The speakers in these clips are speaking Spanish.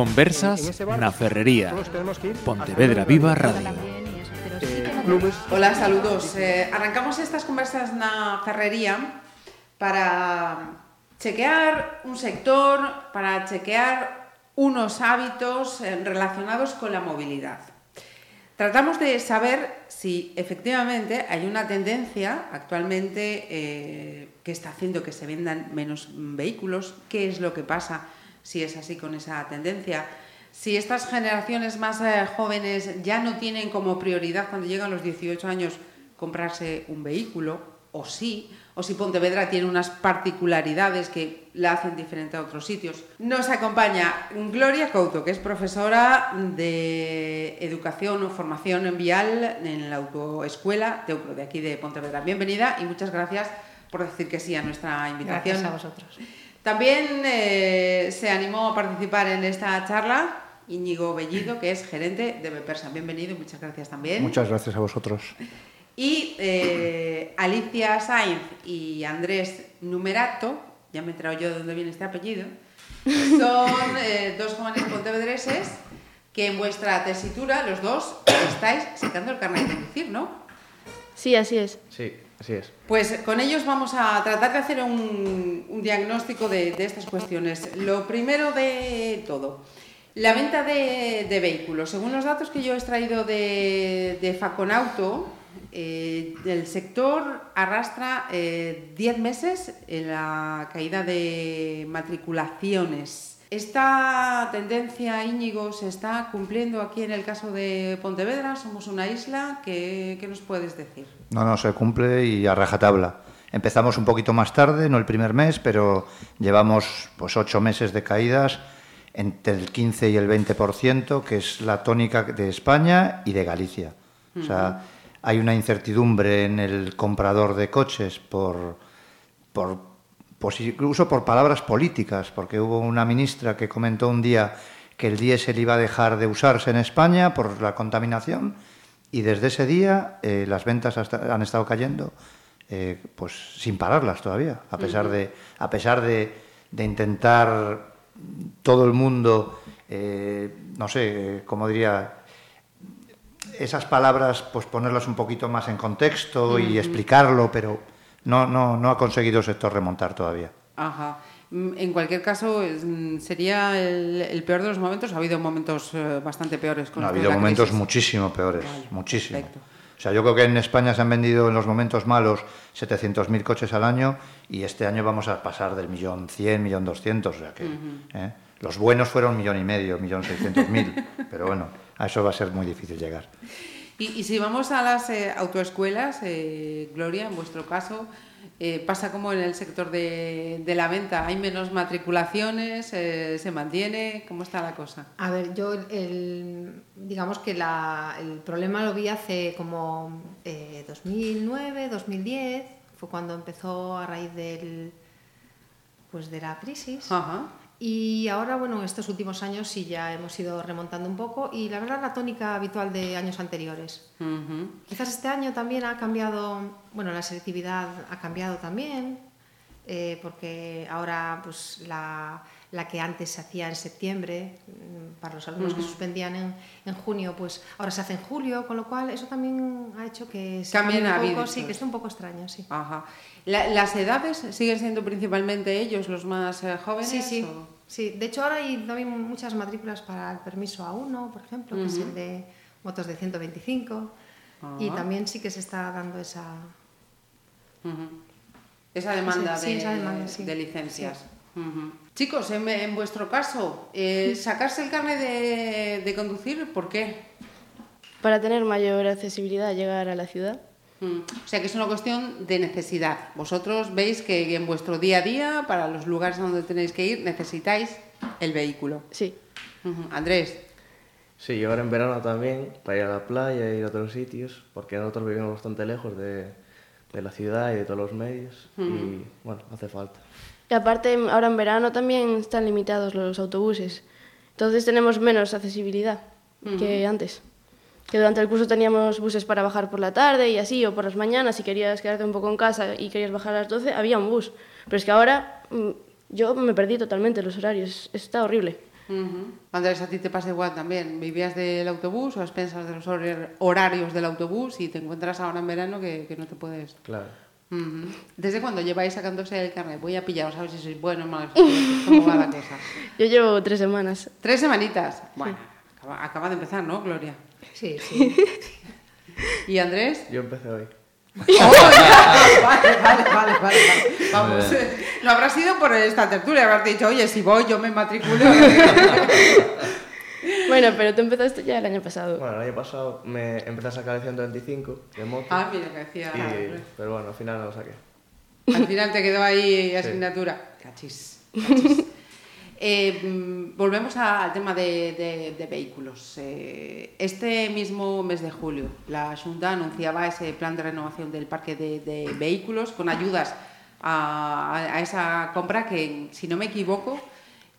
Conversas na Ferrería. Pontevedra Viva Radio. Hola, saludos. Eh, arrancamos estas conversas na Ferrería para chequear un sector, para chequear unos hábitos eh, relacionados con la movilidad. Tratamos de saber si efectivamente hay una tendencia actualmente eh, que está haciendo que se vendan menos vehículos, qué es lo que pasa si es así con esa tendencia, si estas generaciones más eh, jóvenes ya no tienen como prioridad cuando llegan los 18 años comprarse un vehículo, o sí, o si Pontevedra tiene unas particularidades que la hacen diferente a otros sitios. Nos acompaña Gloria Couto, que es profesora de Educación o Formación en Vial en la Autoescuela Teucro, de aquí de Pontevedra. Bienvenida y muchas gracias por decir que sí a nuestra invitación. Gracias a vosotros. También eh, se animó a participar en esta charla Íñigo Bellido, que es gerente de Bepersa. Bienvenido muchas gracias también. Muchas gracias a vosotros. Y eh, Alicia Sainz y Andrés Numerato, ya me he enterado yo de dónde viene este apellido, son eh, dos jóvenes pontevedreses que en vuestra tesitura, los dos, estáis sacando el carnet de conducir, ¿no? Sí, así es. Sí, así es. Pues con ellos vamos a tratar de hacer un, un diagnóstico de, estas cuestiones. Lo primero de todo, la venta de, de vehículos. Según los datos que yo he extraído de, de Faconauto, eh, el sector arrastra 10 eh, meses en la caída de matriculaciones. ¿Esta tendencia, Íñigo, se está cumpliendo aquí en el caso de Pontevedra? ¿Somos una isla? ¿Qué, qué nos puedes decir? No, no, se cumple y a rajatabla. Empezamos un poquito más tarde, no el primer mes, pero llevamos pues ocho meses de caídas entre el 15 y el 20%, que es la tónica de España y de Galicia. Uh -huh. O sea, hay una incertidumbre en el comprador de coches por, por pues incluso por palabras políticas, porque hubo una ministra que comentó un día que el diésel iba a dejar de usarse en España por la contaminación y desde ese día eh, las ventas hasta, han estado cayendo eh, pues sin pararlas todavía, a pesar de, a pesar de, de intentar todo el mundo, eh, no sé, como diría, esas palabras, pues ponerlas un poquito más en contexto y explicarlo, pero no, no, no ha conseguido el sector remontar todavía. Ajá. En cualquier caso, sería el, el, peor de los momentos. Ha habido momentos eh, bastante peores. Con no, ha habido momentos crisis. muchísimo peores, vale, muchísimo. Perfecto. O sea, yo creo que en España se han vendido en los momentos malos 700.000 coches al año y este año vamos a pasar del millón 100, millón 200. O sea que uh -huh. ¿eh? los buenos fueron millón y medio, millón 600.000. pero bueno, a eso va a ser muy difícil llegar. Y, y si vamos a las eh, autoescuelas, eh, Gloria, en vuestro caso, eh, pasa como en el sector de, de, la venta, hay menos matriculaciones, eh, se mantiene, ¿cómo está la cosa? A ver, yo el, digamos que la, el problema lo vi hace como eh, 2009, 2010, fue cuando empezó a raíz del, pues de la crisis. Ajá. Y ahora, bueno, en estos últimos años sí ya hemos ido remontando un poco y la verdad la tónica habitual de años anteriores. Uh -huh. Quizás este año también ha cambiado, bueno, la selectividad ha cambiado también, eh, porque ahora pues la, la, que antes se hacía en septiembre, mm, para los alumnos uh -huh. que suspendían en, en, junio, pues ahora se hace en julio, con lo cual eso también ha hecho que cambie un poco, sí, que esté un poco extraño, sí. Ajá. La, ¿Las edades siguen siendo principalmente ellos los más eh, jóvenes? Sí, sí. O... sí. De hecho, ahora hay también muchas matrículas para el permiso A1, por ejemplo, uh -huh. que es el de motos de 125. Uh -huh. Y también sí que se está dando esa... Esa demanda, sí, de, esa demanda sí. de, licencias. Chicos, en, en, vuestro caso, eh, ¿sacarse el carnet de, de conducir, por qué? Para tener mayor accesibilidad a llegar a la ciudad. Mm. O sea que es una cuestión de necesidad. Vosotros veis que en vuestro día a día, para los lugares a donde tenéis que ir, necesitáis el vehículo. Sí. Uh -huh. Andrés. Sí, y ahora en verano también, para ir a la playa, ir a otros sitios, porque nosotros vivimos bastante lejos de, de la ciudad y de todos los medios, uh -huh. y bueno, hace falta. Y aparte, ahora en verano también están limitados los autobuses, entonces tenemos menos accesibilidad uh -huh. que antes que durante el curso teníamos buses para bajar por la tarde y así, o por las mañanas, si querías quedarte un poco en casa y querías bajar a las 12, había un bus. Pero es que ahora mm, yo me perdí totalmente los horarios, está horrible. Andrés, a ti te pasa igual también. Vivías del autobús o a expensas de los horarios del autobús y te encuentras ahora en verano que, que no te puedes. Claro. ¿Desde cuando lleváis sacándose el carnet? Voy a pillaros a ver si sois buenos o malos. ¿Cómo va la cosa? Yo llevo tres semanas. ¿Tres semanitas? Bueno, acaba, acaba de empezar, ¿no, Gloria? Sí, sí. ¿Y Andrés? Yo empecé hoy. Oh, vale, vale, vale, vale, Vamos. No habrá sido por esta tertulia, habrás dicho, oye, si voy, yo me matriculo. Bueno, pero tú empezaste ya el año pasado. Bueno, el año pasado me empecé a sacar el 125 de moto. Ah, mira, que decía. pero bueno, al final no lo saqué. Al final te quedó ahí asignatura. Cachis. cachis. Eh, volvemos al tema de, vehículos. Eh, este mismo mes de julio, la Junta anunciaba ese plan de renovación del parque de, vehículos con ayudas a, esa compra que, si no me equivoco,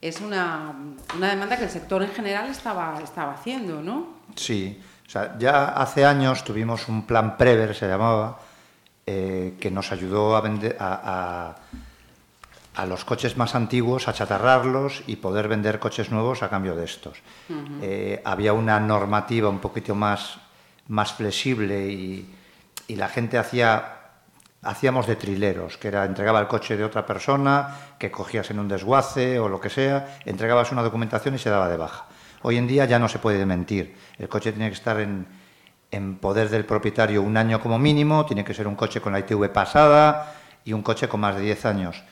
es una, demanda que el sector en general estaba, estaba haciendo, ¿no? Sí, o sea, ya hace años tuvimos un plan Prever, se llamaba, eh, que nos ayudó a, vender, a a los coches más antiguos, a chatarrarlos y poder vender coches nuevos a cambio de estos. Eh, había una normativa un poquito más, más flexible y, la gente hacía hacíamos de trileros, que era entregaba el coche de otra persona, que cogías en un desguace o lo que sea, entregabas una documentación y se daba de baja. Hoy en día ya no se puede mentir. El coche tiene que estar en, en poder del propietario un año como mínimo, tiene que ser un coche con la ITV pasada y un coche con más de 10 años.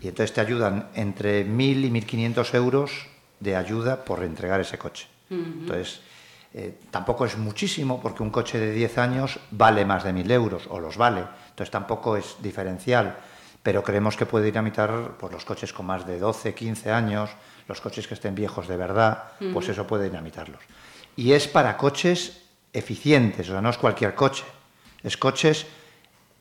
Y entonces te ayudan entre 1.000 y 1.500 euros de ayuda por entregar ese coche. Entonces, eh, tampoco es muchísimo porque un coche de 10 años vale más de 1.000 euros, o los vale. Entonces tampoco es diferencial. Pero creemos que puede dinamitar pues, los coches con más de 12, 15 años, los coches que estén viejos de verdad, pues eso puede dinamitarlos. Y es para coches eficientes, o sea, no es cualquier coche. Es coches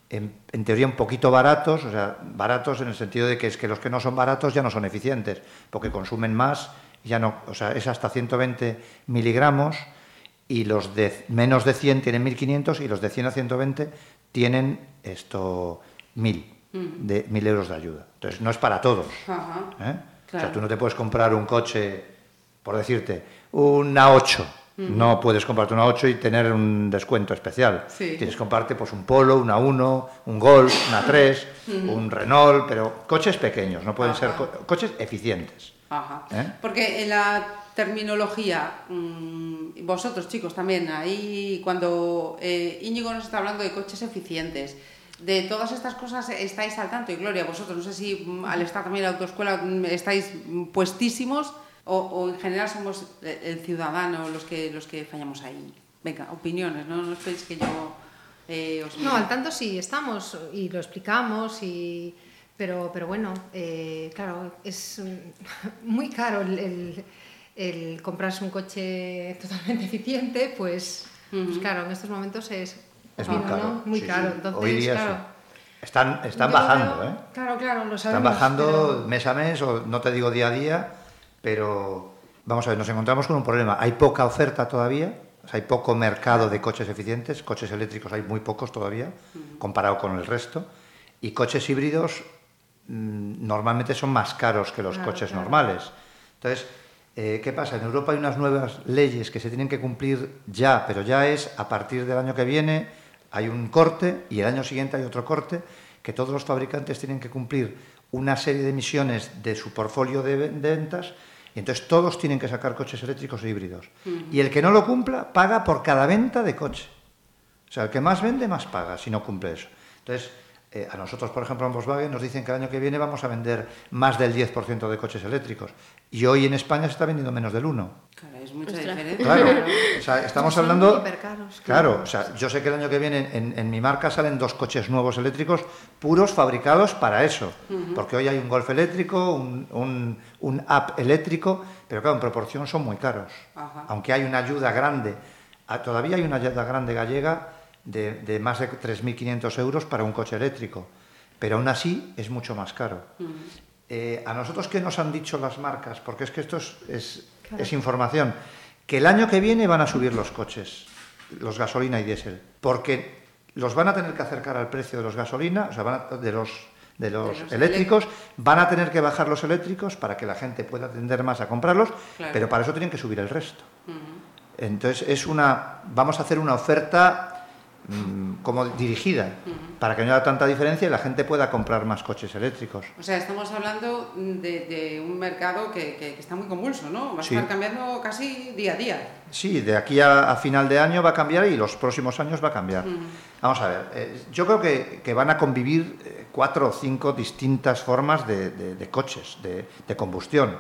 en, teoría un poquito baratos, o sea, baratos en el sentido de que es que los que no son baratos ya no son eficientes, porque consumen más, ya no, o sea, es hasta 120 miligramos y los de menos de 100 tienen 1500 y los de 100 a 120 tienen esto 1000 mm. de 1000 euros de ayuda. Entonces no es para todos. ¿eh? O sea, tú no te puedes comprar un coche, por decirte, una 8 no puedes comprarte una 8 y tener un descuento especial. Tienes que comprarte pues, un Polo, una 1, un Golf, una 3, un Renault, pero coches pequeños, no pueden ser coches eficientes. ¿Eh? Porque en la terminología, mm, vosotros chicos también, ahí cuando eh, Íñigo nos está hablando de coches eficientes, de todas estas cosas estáis al tanto y Gloria, vosotros, no sé si mm, al estar también en la autoescuela mm, estáis puestísimos o, en general somos el ciudadano los que, los que fallamos ahí. Venga, opiniones, ¿no? No esperéis que yo eh, os... No, al tanto sí estamos y lo explicamos y... Pero, pero bueno, eh, claro, es muy caro el, el, comprarse un coche totalmente eficiente, pues, pues claro, en estos momentos es, es muy caro. Muy caro. Entonces, claro, Están, están bajando, ¿eh? Claro, claro, lo sabemos. Están bajando mes a mes, o no te digo día a día, pero vamos a ver, nos encontramos con un problema. Hay poca oferta todavía, hay poco mercado de coches eficientes, coches eléctricos hay muy pocos todavía, comparado con el resto, y coches híbridos mm, normalmente son más caros que los coches normales. Entonces, eh, ¿qué pasa? En Europa hay unas nuevas leyes que se tienen que cumplir ya, pero ya es a partir del año que viene, hay un corte y el año siguiente hay otro corte, que todos los fabricantes tienen que cumplir una serie de emisiones de su portfolio de ventas y entonces todos tienen que sacar coches eléctricos e híbridos. Y el que no lo cumpla paga por cada venta de coche. O sea, el que más vende, más paga si no cumple eso. Entonces, eh, a nosotros, por ejemplo, en Volkswagen nos dicen que el año que viene vamos a vender más del 10% de coches eléctricos. Y hoy en España se está vendiendo menos del 1%. Claro, es mucha diferencia. Claro, o sea, estamos hablando... Claro, o sea, yo sé que el año que viene en, mi marca salen dos coches nuevos eléctricos puros fabricados para eso. Porque hoy hay un Golf eléctrico, un, un, un App eléctrico, pero claro, en proporción son muy caros. Aunque hay una ayuda grande, todavía hay una ayuda grande gallega de, más de 3.500 euros para un coche eléctrico, pero aún así es mucho más caro. Eh, a nosotros, ¿qué nos han dicho las marcas? Porque es que esto es, es, información. Que el año que viene van a subir los coches, los gasolina y diésel, porque los van a tener que acercar al precio de los gasolina, o sea, de los de los, eléctricos, van a tener que bajar los eléctricos para que la gente pueda atender más a comprarlos, pero para eso tienen que subir el resto. Entonces es una, vamos a hacer una oferta Mm, como dirigida, para que no haya tanta diferencia y la gente pueda comprar más coches eléctricos. O sea, estamos hablando de, un mercado que, está muy convulso, ¿no? Va a estar cambiando casi día a día. Sí, de aquí a, final de año va a cambiar y los próximos años va a cambiar. Vamos a ver, eh, yo creo que, van a convivir eh, cuatro o cinco distintas formas de, coches, de combustión,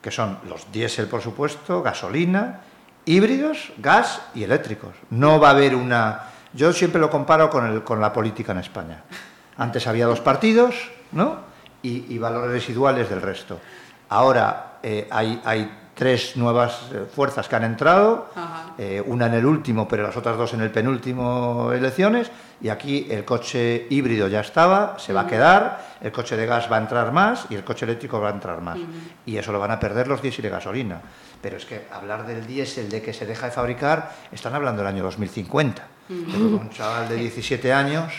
que son los diésel, por supuesto, gasolina, híbridos, gas y eléctricos. No va a haber una yo siempre lo comparo con, la política en España. Antes había dos partidos, ¿no? Y, valores residuales del resto. Ahora eh, hay, tres nuevas eh, fuerzas que han entrado, eh, una en el último, pero las otras dos en el penúltimo elecciones, y aquí el coche híbrido ya estaba, se va a quedar, el coche de gas va a entrar más y el coche eléctrico va a entrar más. Y eso lo van a perder los diésel de gasolina. Pero es que hablar del diésel, de que se deja de fabricar, están hablando del año 2050. Un chaval de 17 años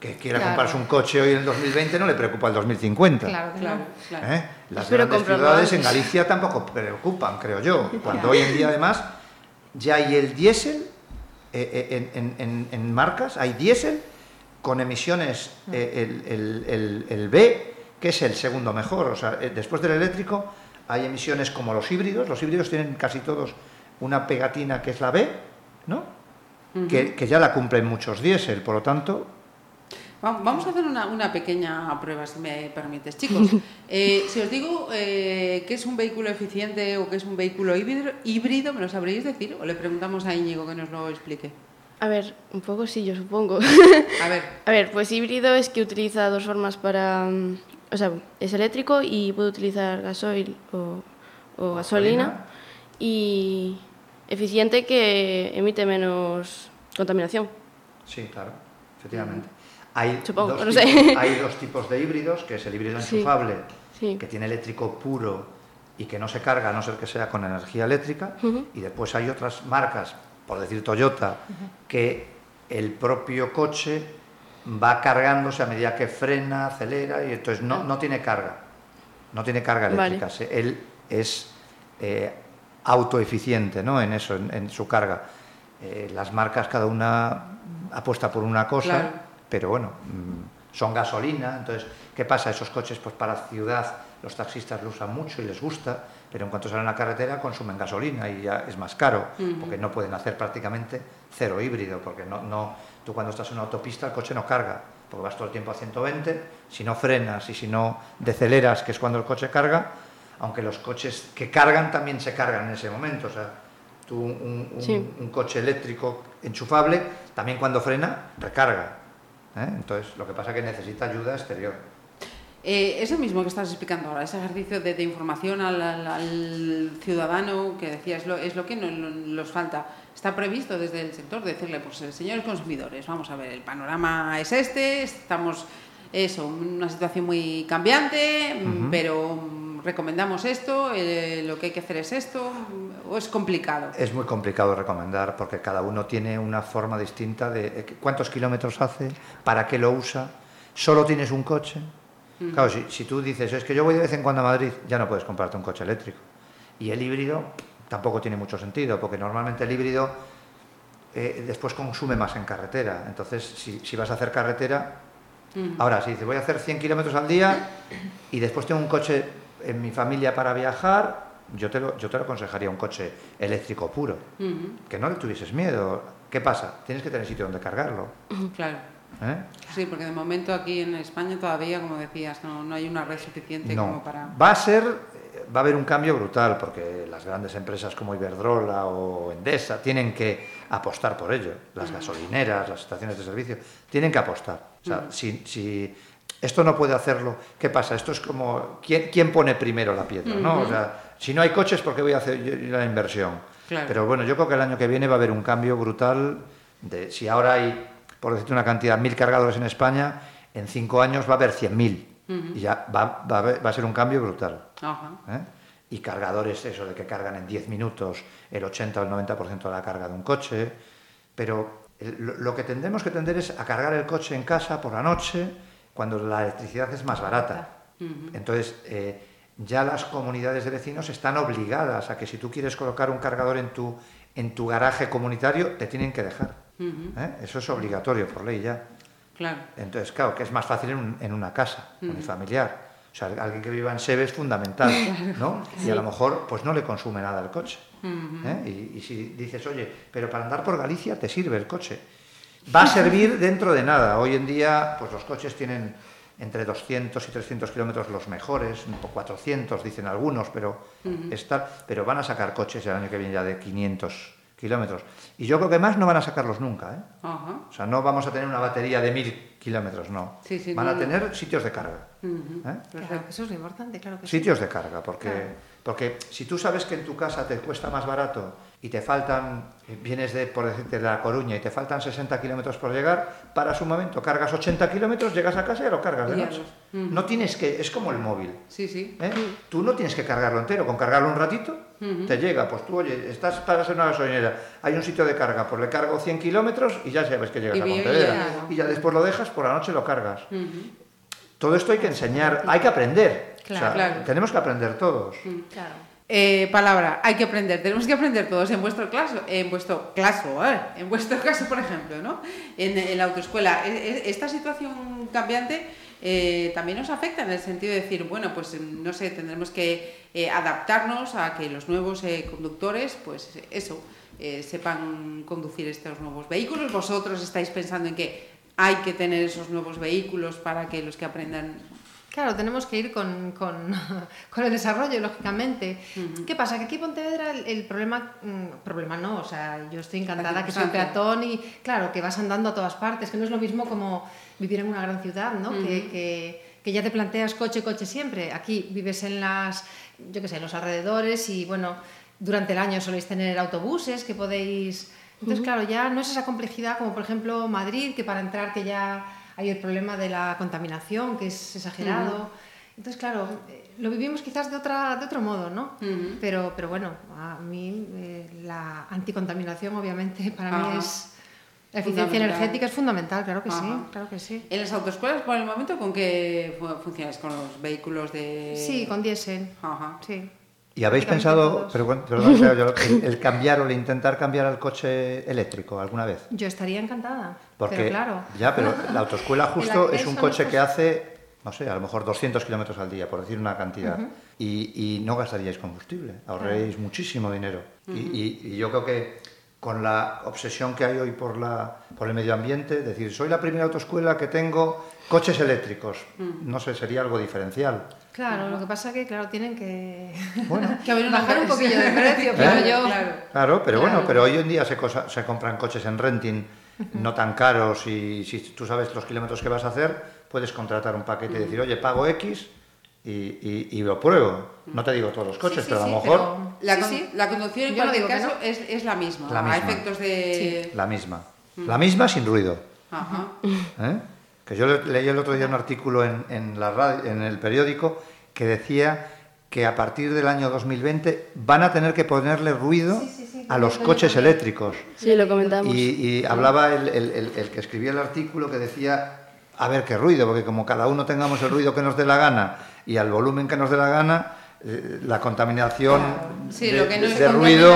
que quiera comprarse un coche hoy en el 2020 no le preocupa el 2050. Claro, claro. ¿Eh? Las grandes ciudades en Galicia tampoco preocupan, creo yo. Cuando hoy en día además ya hay el diésel eh, eh, en, marcas, hay diésel con emisiones el, el, B, que es el segundo mejor. O sea, después del eléctrico hay emisiones como los híbridos. Los híbridos tienen casi todos una pegatina que es la B, ¿no? Que, ya la cumplen muchos diésel, por lo tanto... Vamos a hacer una, pequeña prueba, si me permites. Chicos, eh, si os digo eh, que es un vehículo eficiente o que es un vehículo híbrido, ¿me lo sabréis decir? ¿O le preguntamos a Íñigo que nos lo explique? A ver, un poco sí, yo supongo. A ver. A ver, pues híbrido es que utiliza dos formas para... Mm, o sea, es eléctrico y puede utilizar gasoil o gasolina. Y eficiente que emite menos contaminación. Sí, claro, efectivamente. Hay, dos tipos, hay dos tipos de híbridos, que es el híbrido enchufable, que tiene eléctrico puro y que no se carga a no ser que sea con energía eléctrica, y después hay otras marcas, por decir Toyota, que el propio coche va cargándose a medida que frena, acelera, y entonces no, no tiene carga, no tiene carga eléctrica. Él es eh, autoeficiente ¿no? en eso, en, su carga. Eh, las marcas cada una apuesta por una cosa, pero bueno, mm, son gasolina, entonces, ¿qué pasa? Esos coches pues para ciudad los taxistas lo usan mucho y les gusta, pero en cuanto salen a la carretera consumen gasolina y ya es más caro, porque no pueden hacer prácticamente cero híbrido, porque no, no, tú cuando estás en una autopista el coche no carga, porque vas todo el tiempo a 120, si no frenas y si no deceleras, que es cuando el coche carga, aunque los coches que cargan también se cargan en ese momento. O sea, tú un, coche eléctrico enchufable, también cuando frena, recarga. ¿eh? Entonces, lo que pasa es que necesita ayuda exterior. Eh, eso mismo que estás explicando ahora, ese ejercicio de, información al, ciudadano que decía es lo, es lo que nos falta. Está previsto desde el sector decirle, pues eh, señores consumidores, vamos a ver, el panorama es este, estamos eso, en una situación muy cambiante, pero recomendamos esto, eh, lo que hay que hacer es esto, o es complicado? Es muy complicado recomendar porque cada uno tiene una forma distinta de eh, cuántos kilómetros hace, para qué lo usa, solo tienes un coche. Claro, si, tú dices, es que yo voy de vez en cuando a Madrid, ya no puedes comprarte un coche eléctrico. Y el híbrido tampoco tiene mucho sentido, porque normalmente el híbrido eh, después consume más en carretera. Entonces, si, vas a hacer carretera, ahora, si dices, voy a hacer 100 kilómetros al día y después tengo un coche en mi familia para viajar, yo te lo, yo te lo aconsejaría un coche eléctrico puro, que no le tuvieses miedo. ¿Qué pasa? Tienes que tener sitio donde cargarlo. Claro. ¿Eh? Sí, porque de momento aquí en España todavía, como decías, no, no hay una red suficiente como para... Va a ser, va a haber un cambio brutal, porque las grandes empresas como Iberdrola o Endesa tienen que apostar por ello. Las gasolineras, las estaciones de servicio, tienen que apostar. O sea, si, si esto no puede hacerlo. ¿Qué pasa? Esto es como, ¿quién, pone primero la piedra? ¿no? O sea, si no hay coches, ¿por qué voy a hacer la inversión? Pero bueno, yo creo que el año que viene va a haber un cambio brutal. De, si ahora hay, por decirte una cantidad, mil cargadores en España, en cinco años va a haber cien mil. Y ya va, va, a ser un cambio brutal. ¿Eh? Y cargadores, eso de que cargan en 10 minutos el 80 o el 90% de la carga de un coche. Pero lo que tendremos que tender es a cargar el coche en casa por la noche cuando la electricidad es más barata. Entonces, eh, ya las comunidades de vecinos están obligadas a que si tú quieres colocar un cargador en tu, en tu garaje comunitario, te tienen que dejar. ¿eh? Eso es obligatorio por ley ya. Claro. Entonces, claro, que es más fácil en, una casa, unifamiliar. O sea, alguien que viva en Sebe es fundamental, ¿no? Y a lo mejor, pues no le consume nada el coche. ¿eh? y, si dices, oye, pero para andar por Galicia te sirve el coche. Va a servir dentro de nada. Hoy en día, pues los coches tienen entre 200 y 300 kilómetros los mejores, o 400 dicen algunos, pero, pero van a sacar coches el año que viene ya de 500 kilómetros. Y yo creo que más no van a sacarlos nunca. ¿eh? O sea, no vamos a tener una batería de mil kilómetros, no. van a tener sitios de carga. ¿eh? eso es lo importante, claro que Sitios de carga, porque, porque si tú sabes que en tu casa te cuesta más barato y te faltan, vienes de, por decirte, de La Coruña y te faltan 60 kilómetros por llegar, para su momento cargas 80 kilómetros, llegas a casa y lo cargas de noche. No tienes que, es como el móvil. Sí, sí. ¿eh? Tú no tienes que cargarlo entero, con cargarlo un ratito te llega, pues tú, oye, estás para ser una gasolinera, hay un sitio de carga, pues le cargo 100 kilómetros y ya sabes que llegas a Pontevedra. Y ya después lo dejas, por la noche lo cargas. Todo esto hay que enseñar, hay que aprender. Tenemos que aprender todos. Claro. Eh, palabra, hay que aprender, tenemos que aprender todos. En vuestro caso, en vuestro caso, en vuestro caso, por ejemplo, ¿no? En, la autoescuela, e, e, esta situación cambiante eh, también nos afecta en el sentido de decir, bueno, pues no sé, tendremos que eh, adaptarnos a que los nuevos conductores, pues eso, sepan conducir estos nuevos vehículos. Vosotros estáis pensando en que hay que tener esos nuevos vehículos para que los que aprendan Claro, tenemos que ir con, con, con el desarrollo, lógicamente. ¿Qué pasa? Que aquí en Pontevedra el, problema, mm, problema no, o sea, yo estoy encantada que soy peatón y claro, que vas andando a todas partes, que no es lo mismo como vivir en una gran ciudad, ¿no? que, que, que, ya te planteas coche, coche siempre. Aquí vives en las, yo qué sé, en los alrededores y bueno, durante el año soléis tener autobuses que podéis... Entonces, claro, ya no es esa complejidad como por ejemplo Madrid, que para entrar que ya hay el problema de la contaminación, que es exagerado. Entonces, claro, eh, lo vivimos quizás de, otra, de otro modo, ¿no? pero, pero bueno, a mí eh, la anticontaminación obviamente para mí es... La eficiencia energética es fundamental, claro que sí, claro que sí. ¿En las autoescuelas por el momento con qué funcionas? ¿Con los vehículos de...? Sí, con diésel, sí. ¿Y habéis pensado, perdón, el, cambiar o el intentar cambiar al coche eléctrico alguna vez? Yo estaría encantada. Porque, pero claro. Ya, pero la autoescuela justo es un coche que hace, no sé, a lo mejor 200 kilómetros al día, por decir una cantidad. y, no gastaríais combustible, ahorraríais muchísimo dinero. y, yo creo que con la obsesión que hay hoy por, la, por el medio ambiente, decir, soy la primera autoescuela que tengo coches eléctricos, no sé, sería algo diferencial. Claro, lo que pasa es que, claro, tienen que, bueno, bajar un poquillo de precio, pero yo... Claro, pero bueno, pero hoy en día se, se compran coches en renting no tan caros y si tú sabes los kilómetros que vas a hacer, puedes contratar un paquete y decir, oye, pago X y, y, lo pruebo. No te digo todos los coches, pero a lo mejor... La, la, conducción en cualquier caso es, es, la misma, la misma. a efectos de... La misma. La misma sin ruido. Ajá. ¿Eh? Que yo leí el otro día un artículo en, en, la radio, en el periódico que decía que a partir del año 2020 van a tener que ponerle ruido a los coches eléctricos. Sí, lo comentamos. Y, hablaba el, el, el, que escribía el artículo que decía, a ver qué ruido, porque como cada uno tengamos el ruido que nos dé la gana y al volumen que nos dé la gana, eh, la contaminación de, ruido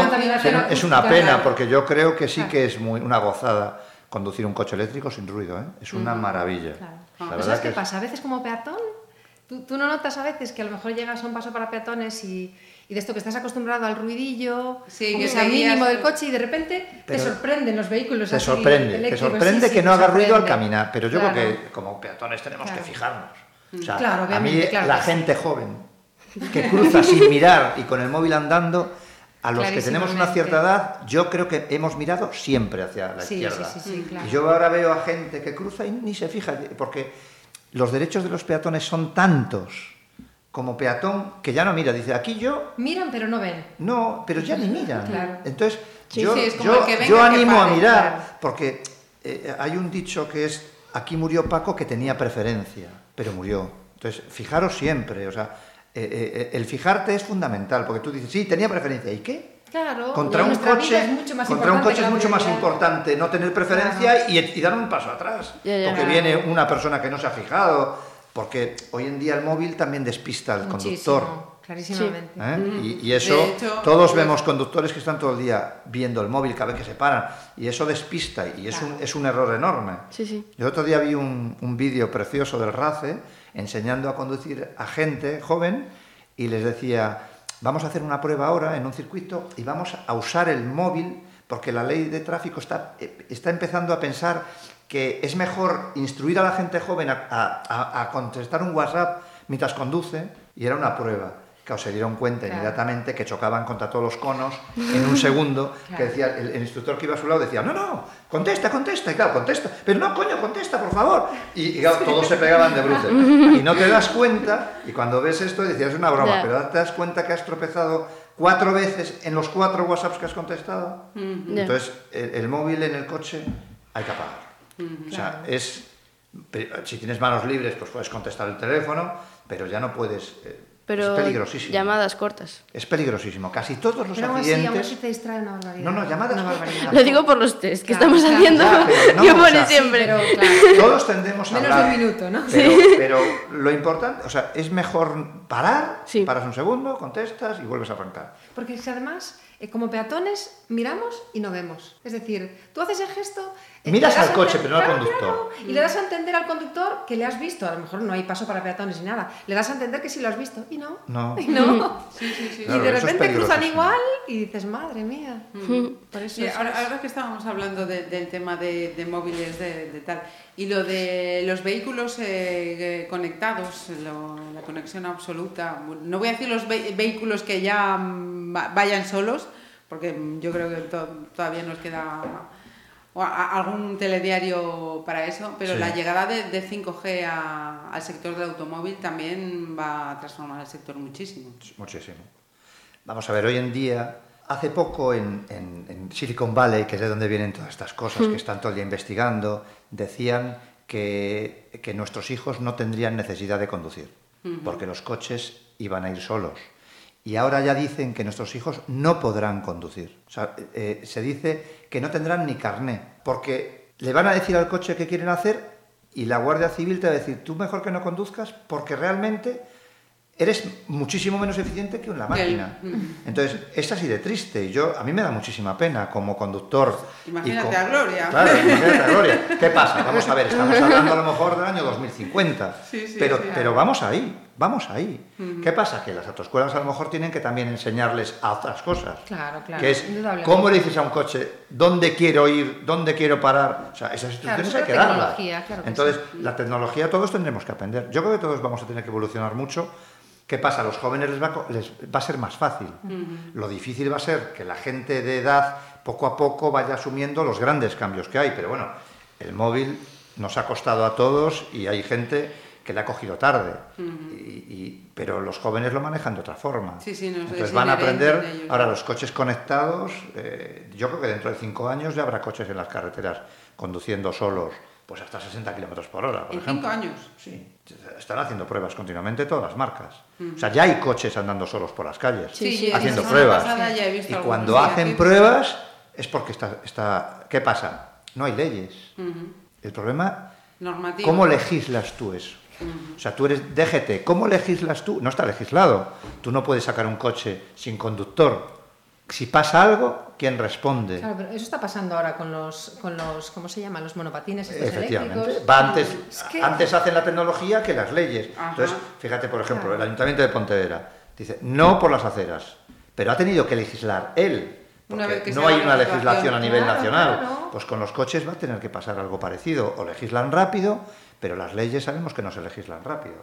es una pena, porque yo creo que sí que es muy, una gozada conducir un coche eléctrico sin ruido, ¿eh? es una maravilla. Claro. ¿Sabes qué pasa? A veces como peatón, tú, tú, no notas a veces que a lo mejor llegas a un paso para peatones y, y de esto que estás acostumbrado al ruidillo, sí, que sea mínimo del coche y de repente te sorprenden los vehículos. Te sorprende, te sorprende que no haga ruido al caminar, pero yo creo que como peatones tenemos que fijarnos. O sea, a mí la gente joven que cruza sin mirar y con el móvil andando a los que tenemos una cierta edad, yo creo que hemos mirado siempre hacia la izquierda. y yo ahora veo a gente que cruza y ni se fija, porque los derechos de los peatones son tantos como peatón que ya no mira, dice, aquí yo... Miran pero no ven. No, pero ya ni miran. Entonces, yo, yo, animo a mirar, porque eh, hay un dicho que es, aquí murió Paco que tenía preferencia, pero murió. Entonces, fijaros siempre, o sea, eh, eh, el fijarte es fundamental, porque tú dices, sí, tenía preferencia, ¿y qué? Claro, contra un coche, es mucho más contra un importante coche es mucho más importante no tener preferencia y, y dar un paso atrás. Ya, ya. porque viene una persona que no se ha fijado. Porque hoy en día el móvil también despista al conductor. Muchísimo, clarísimamente. ¿eh? Y, y eso, hecho, todos pues- vemos conductores que están todo el día viendo el móvil cada vez que se paran. Y eso despista y es, un, es un error enorme. Sí, sí. Yo otro día vi un, un vídeo precioso del RACE enseñando a conducir a gente joven y les decía, vamos a hacer una prueba ahora en un circuito y vamos a usar el móvil porque la ley de tráfico está, eh, está empezando a pensar que es mejor instruir a la gente joven a, a- contestar un WhatsApp mientras conduce y era una prueba. Claro, se dieron cuenta Claro. inmediatamente que chocaban contra todos los conos en un segundo, que decía, el, el instructor que iba a su lado decía, no, no, contesta, contesta, y claro, contesta, pero no, coño, contesta, por favor. Y, y claro, todos se pegaban de bruces. Y no te das cuenta, y cuando ves esto decías, es una broma, pero te das cuenta que has tropezado cuatro veces en los cuatro WhatsApps que has contestado. Entonces, el, el móvil en el coche hay que apagar. O sea, es, si tienes manos libres, pues puedes contestar el teléfono, pero ya no puedes... eh, Pero es peligrosísimo. llamadas cortas. Es peligrosísimo. Casi todos los Pero aún así, aún accidentes... así te distrae una barbaridad. No, no, llamadas Una cortas. barbaridad. Lo digo por los test que Claro, estamos claro. haciendo. No, o pone sea, siempre. Pero claro, Todos tendemos a Menos hablar. de un minuto, ¿no? Pero, pero lo importante, o sea, es mejor parar, Sí. paras un segundo, contestas y vuelves a arrancar. Porque es que además, eh, como peatones, miramos y no vemos. Es decir, tú haces el gesto... Miras al coche, pero no al conductor. claro, y le das a entender al conductor que le has visto. A lo mejor no hay paso para peatones ni nada. Le das a entender que sí lo has visto. Y no. No. Y no. Claro, y de repente cruzan igual y dices, madre mía. Por eso es- ahora, ahora que estábamos hablando de- del tema de, de móviles, de, de tal, y lo de los vehículos eh, eh, conectados, lo- la conexión absoluta, no voy a decir los ve- vehículos que ya mm, va- vayan solos, porque mm, yo creo que to- todavía nos queda o a- a- algún telediario para eso, pero Sí. la llegada de, de 5G a- al sector del automóvil también va a transformar el sector muchísimo. Muchísimo. Vamos a ver, hoy en día, hace poco en, en- en Silicon Valley, que es de donde vienen todas estas cosas que están todo el día investigando, decían que, que nuestros hijos no tendrían necesidad de conducir, porque los coches iban a ir solos. Y ahora ya dicen que nuestros hijos no podrán conducir. O sea, eh, se dice que no tendrán ni carné, porque le van a decir al coche qué quieren hacer y la Guardia Civil te va a decir, tú mejor que no conduzcas porque realmente eres muchísimo menos eficiente que una máquina. Entonces, es así de triste. Y yo, a mí me da muchísima pena como conductor. y Imagínate co- a Gloria. Claro, imagínate a Gloria. ¿Qué pasa? Vamos a ver, estamos hablando a lo mejor del año 2050. Sí, sí, pero, sí. pero vamos ahí, vamos ahí. ¿Qué pasa? Que las autoescuelas a lo mejor tienen que también enseñarles a otras cosas. Claro, claro, Que es. ¿cómo le dices a un coche dónde quiero ir, dónde quiero parar? O sea, esas instrucciones hay que darlas. claro que Entonces, la tecnología todos tendremos que aprender. Yo creo que todos vamos a tener que evolucionar mucho. ¿Qué pasa? A los jóvenes les va, a co- les va a ser más fácil. Lo difícil va a ser que la gente de edad poco a poco vaya asumiendo los grandes cambios que hay. Pero bueno, el móvil nos ha costado a todos y hay gente que le ha cogido tarde. Y- y- pero los jóvenes lo manejan de otra forma. Sí, sí, no, es Entonces van a aprender. Ahora, los coches conectados, eh, yo creo que dentro de cinco años ya habrá coches en las carreteras conduciendo solos, pues hasta 60 kilómetros por hora. Por ¿En ejemplo. cinco años? Sí, están haciendo pruebas continuamente todas las marcas. O sea, ya hay coches andando solos por las calles, Sí, sí, haciendo pruebas. ya he visto y cuando hacen aquí. pruebas es porque está, está... ¿Qué pasa? No hay leyes. El problema, Normativo. ¿cómo legislas tú eso? O sea, tú eres DGT, ¿cómo legislas tú? No está legislado. Tú no puedes sacar un coche sin conductor. Si pasa algo, ¿quién responde? Claro, pero eso está pasando ahora con los, con los ¿cómo se llaman? Los monopatines estos Efectivamente. eléctricos. Va antes, Es que- antes hacen la tecnología que las leyes. Ajá. Entonces, fíjate, por ejemplo, Claro. el Ayuntamiento de Pontevedra dice no por las aceras, pero ha tenido que legislar él. Porque que no hay una la legislación a nivel Claro, nacional. claro. Pues con los coches va a tener que pasar algo parecido. O legislan rápido, pero las leyes sabemos que no se legislan rápido.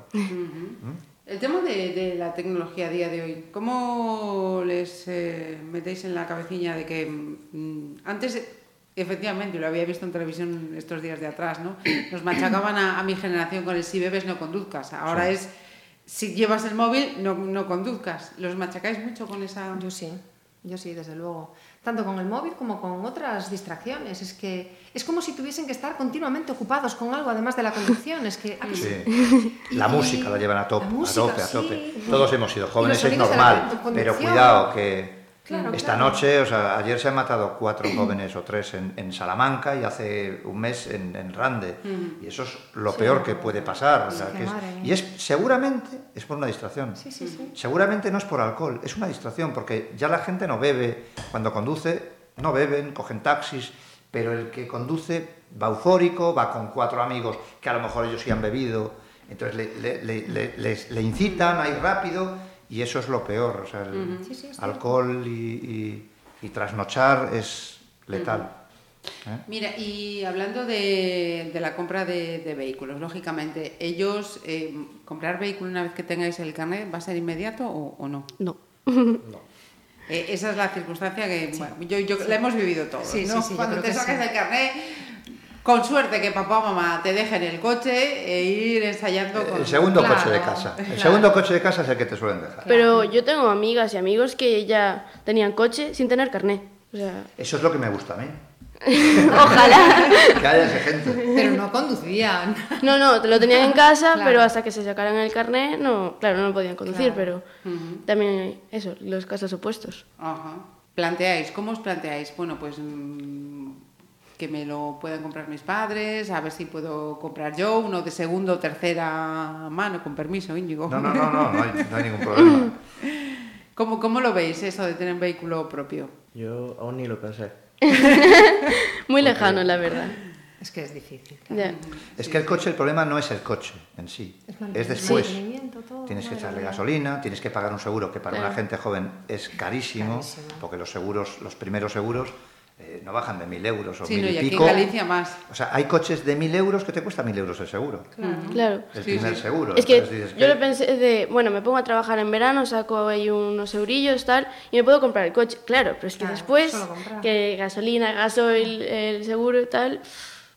El tema de, de la tecnología a día de hoy, ¿cómo les eh, metéis en la cabecilla de que mm, antes, efectivamente, lo había visto en televisión estos días de atrás, ¿no? Nos machacaban a, a mi generación con el si bebes no conduzcas. Ahora es si llevas el móvil no, no conduzcas. ¿Los machacáis mucho con esa...? Yo sí, yo sí, desde luego. Tanto con el móvil como con otras distracciones. Es que es como si tuviesen que estar continuamente ocupados con algo además de la conducción. Es que ¿a que sí? Sí. La música la llevan a tope, la a música, tope, a sí. tope. Todos hemos sido jóvenes, es normal, pero cuidado que Esta noche, o sea, ayer se han matado cuatro jóvenes o tres en, en Salamanca y hace un mes en, en Rande. Y eso es lo peor que puede pasar. o sea, qué que es- madre mía. y es seguramente es por una distracción. Sí, sí, sí. Seguramente no es por alcohol, es una distracción, porque ya la gente no bebe. Cuando conduce, no beben, cogen taxis, pero el que conduce va eufórico, va con cuatro amigos que a lo mejor ellos sí han bebido, entonces le, le incitan a ir rápido y eso es lo peor. O sea, el Sí, sí, alcohol y, y- y trasnochar es letal. ¿eh? Mira, y hablando de, de la compra de, de vehículos, lógicamente, ellos, eh, comprar vehículo una vez que tengáis el carnet, ¿va a ser inmediato o, o no? No. Eh, esa es la circunstancia que bueno, yo, yo- la hemos vivido todos, Sí, sí, ¿no? sí, Cuando te sacas sí. el carnet, con suerte que papá o mamá te dejen el coche e ir ensayando con... El segundo Claro, coche de casa. El claro. segundo coche de casa es el que te suelen dejar. Pero yo tengo amigas y amigos que ya tenían coche sin tener carnet. O sea, Eso es lo que me gusta a mí. ojalá. Que haya esa gente. Pero no conducían. No, no, te lo tenían en casa, Claro. pero hasta que se sacaran el carnet, no, claro, no podían conducir, Claro. pero también hay eso, los casos opuestos. Ajá. Planteáis, ¿cómo os planteáis? Bueno, pues mm, que me lo puedan comprar mis padres, a ver si puedo comprar yo uno de segundo o tercera mano, con permiso, Íñigo. No, no, no, no, no hay, no hay ningún problema. ¿Cómo, ¿Cómo lo veis eso de tener un vehículo propio? Yo aún ni lo pensé. Muy lejano, la verdad. Es que es difícil. claro. Es que el coche, el problema no es el coche en sí, Es después. todo, Tienes que echarle gasolina, tienes que pagar un seguro que para Claro. una gente joven es carísimo, Carísimo. porque los seguros, los primeros seguros eh, no bajan de mil euros o Sí, mil no, y y aquí pico. en Galicia más. O sea, hay coches de mil euros que te cuesta mil euros el seguro. Claro. El Sí, primer sí. seguro. Es que dices yo que- lo pensé de, bueno, me pongo a trabajar en verano, saco ahí unos eurillos, tal, y me puedo comprar el coche. Claro, pero es que Claro, después, que gasolina, gasoil, el seguro y tal,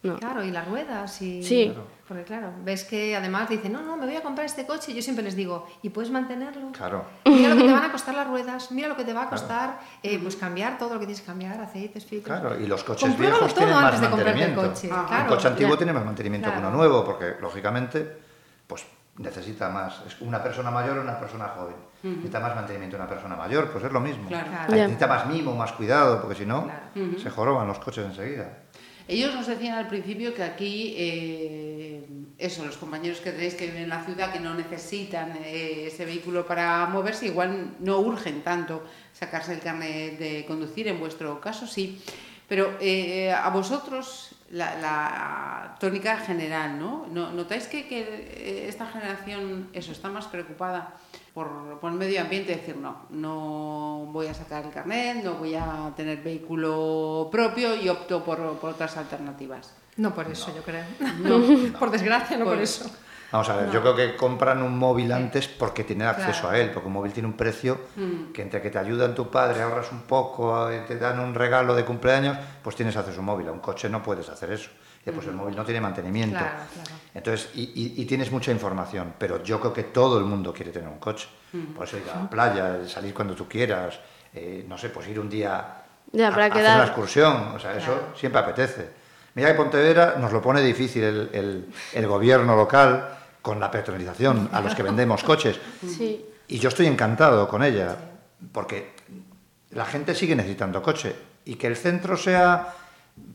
no. Claro, y las ruedas y... Sí. Porque claro, ves que además dicen, no, no, me voy a comprar este coche. y Yo siempre les digo, ¿y puedes mantenerlo? Claro. Mira lo que te van a costar las ruedas, mira lo que te va a costar eh, pues cambiar todo lo que tienes que cambiar, aceites, filtros. Claro, y los coches Compruébalo viejos todo tienen más antes de comprarte el mantenimiento. coche. Claro. un coche antiguo ya. tiene más mantenimiento que uno nuevo, porque lógicamente, pues necesita más. Es una persona mayor o una persona joven. Necesita más mantenimiento una persona mayor, pues es lo mismo. Claro. Necesita más mimo, más cuidado, porque si no, Claro. se joroban los coches enseguida. Ellos nos decían al principio que aquí, eh, eso, los compañeros que tenéis que viven en la ciudad, que no necesitan eh, ese vehículo para moverse, igual no urgen tanto sacarse el carnet de conducir, en vuestro caso sí. Pero eh, a vosotros, la, la tónica general, ¿no? ¿No- ¿Notáis que, que, esta generación, eso, está más preocupada por, por el medio ambiente? Decir, no, no voy a sacar el carnet, no voy a tener vehículo propio y opto por, por otras alternativas. No por eso, yo creo. No, por desgracia, no por, Por- eso. Vamos a ver, yo creo que compran un móvil antes porque tienen acceso Claro. a él, porque un móvil tiene un precio que entre que te ayudan tu padre, ahorras un poco, eh, te dan un regalo de cumpleaños, pues tienes acceso a un móvil. A un coche no puedes hacer eso. Y pues el móvil no tiene mantenimiento. Claro, claro. Entonces, y, y- y tienes mucha información, pero yo creo que todo el mundo quiere tener un coche. Por eso ir a la playa, salir cuando tú quieras, eh, no sé, pues ir un día Ya, a, para a hacer una excursión, o sea, eso siempre apetece. Mira que Pontevedra nos lo pone difícil el, el- el gobierno local con la petrolización a los que vendemos coches. Sí. Y yo estoy encantado con ella, porque la gente sigue necesitando coche. Y que el centro sea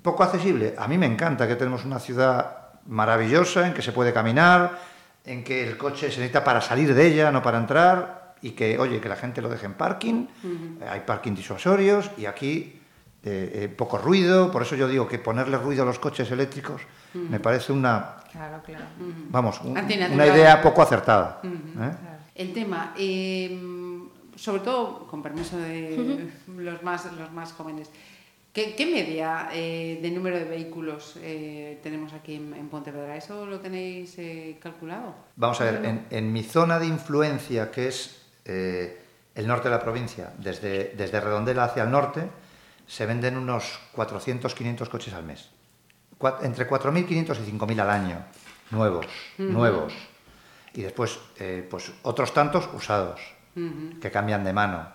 poco accesible, a mí me encanta que tenemos una ciudad maravillosa en que se puede caminar, en que el coche se necesita para salir de ella, no para entrar, y que, oye, que la gente lo deje en parking, hay parking disuasorios, y aquí eh, eh, poco ruido, por eso yo digo que ponerle ruido a los coches eléctricos me parece una, Claro, claro. vamos, un- una idea poco acertada. ¿eh? El tema, eh, sobre todo, con permiso de los, más, los más jóvenes, ¿qué, qué media eh, de número de vehículos eh, tenemos aquí en, en Pontevedra? ¿Eso lo tenéis eh, calculado? Vamos a ver, en, en mi zona de influencia, que es el norte de la provincia, desde, desde Redondela hacia el norte, se venden unos 400, 500 coches al mes. Cua- entre 4.500 y 5.000 al año, nuevos, nuevos. Y después, pues otros tantos usados, que cambian de mano.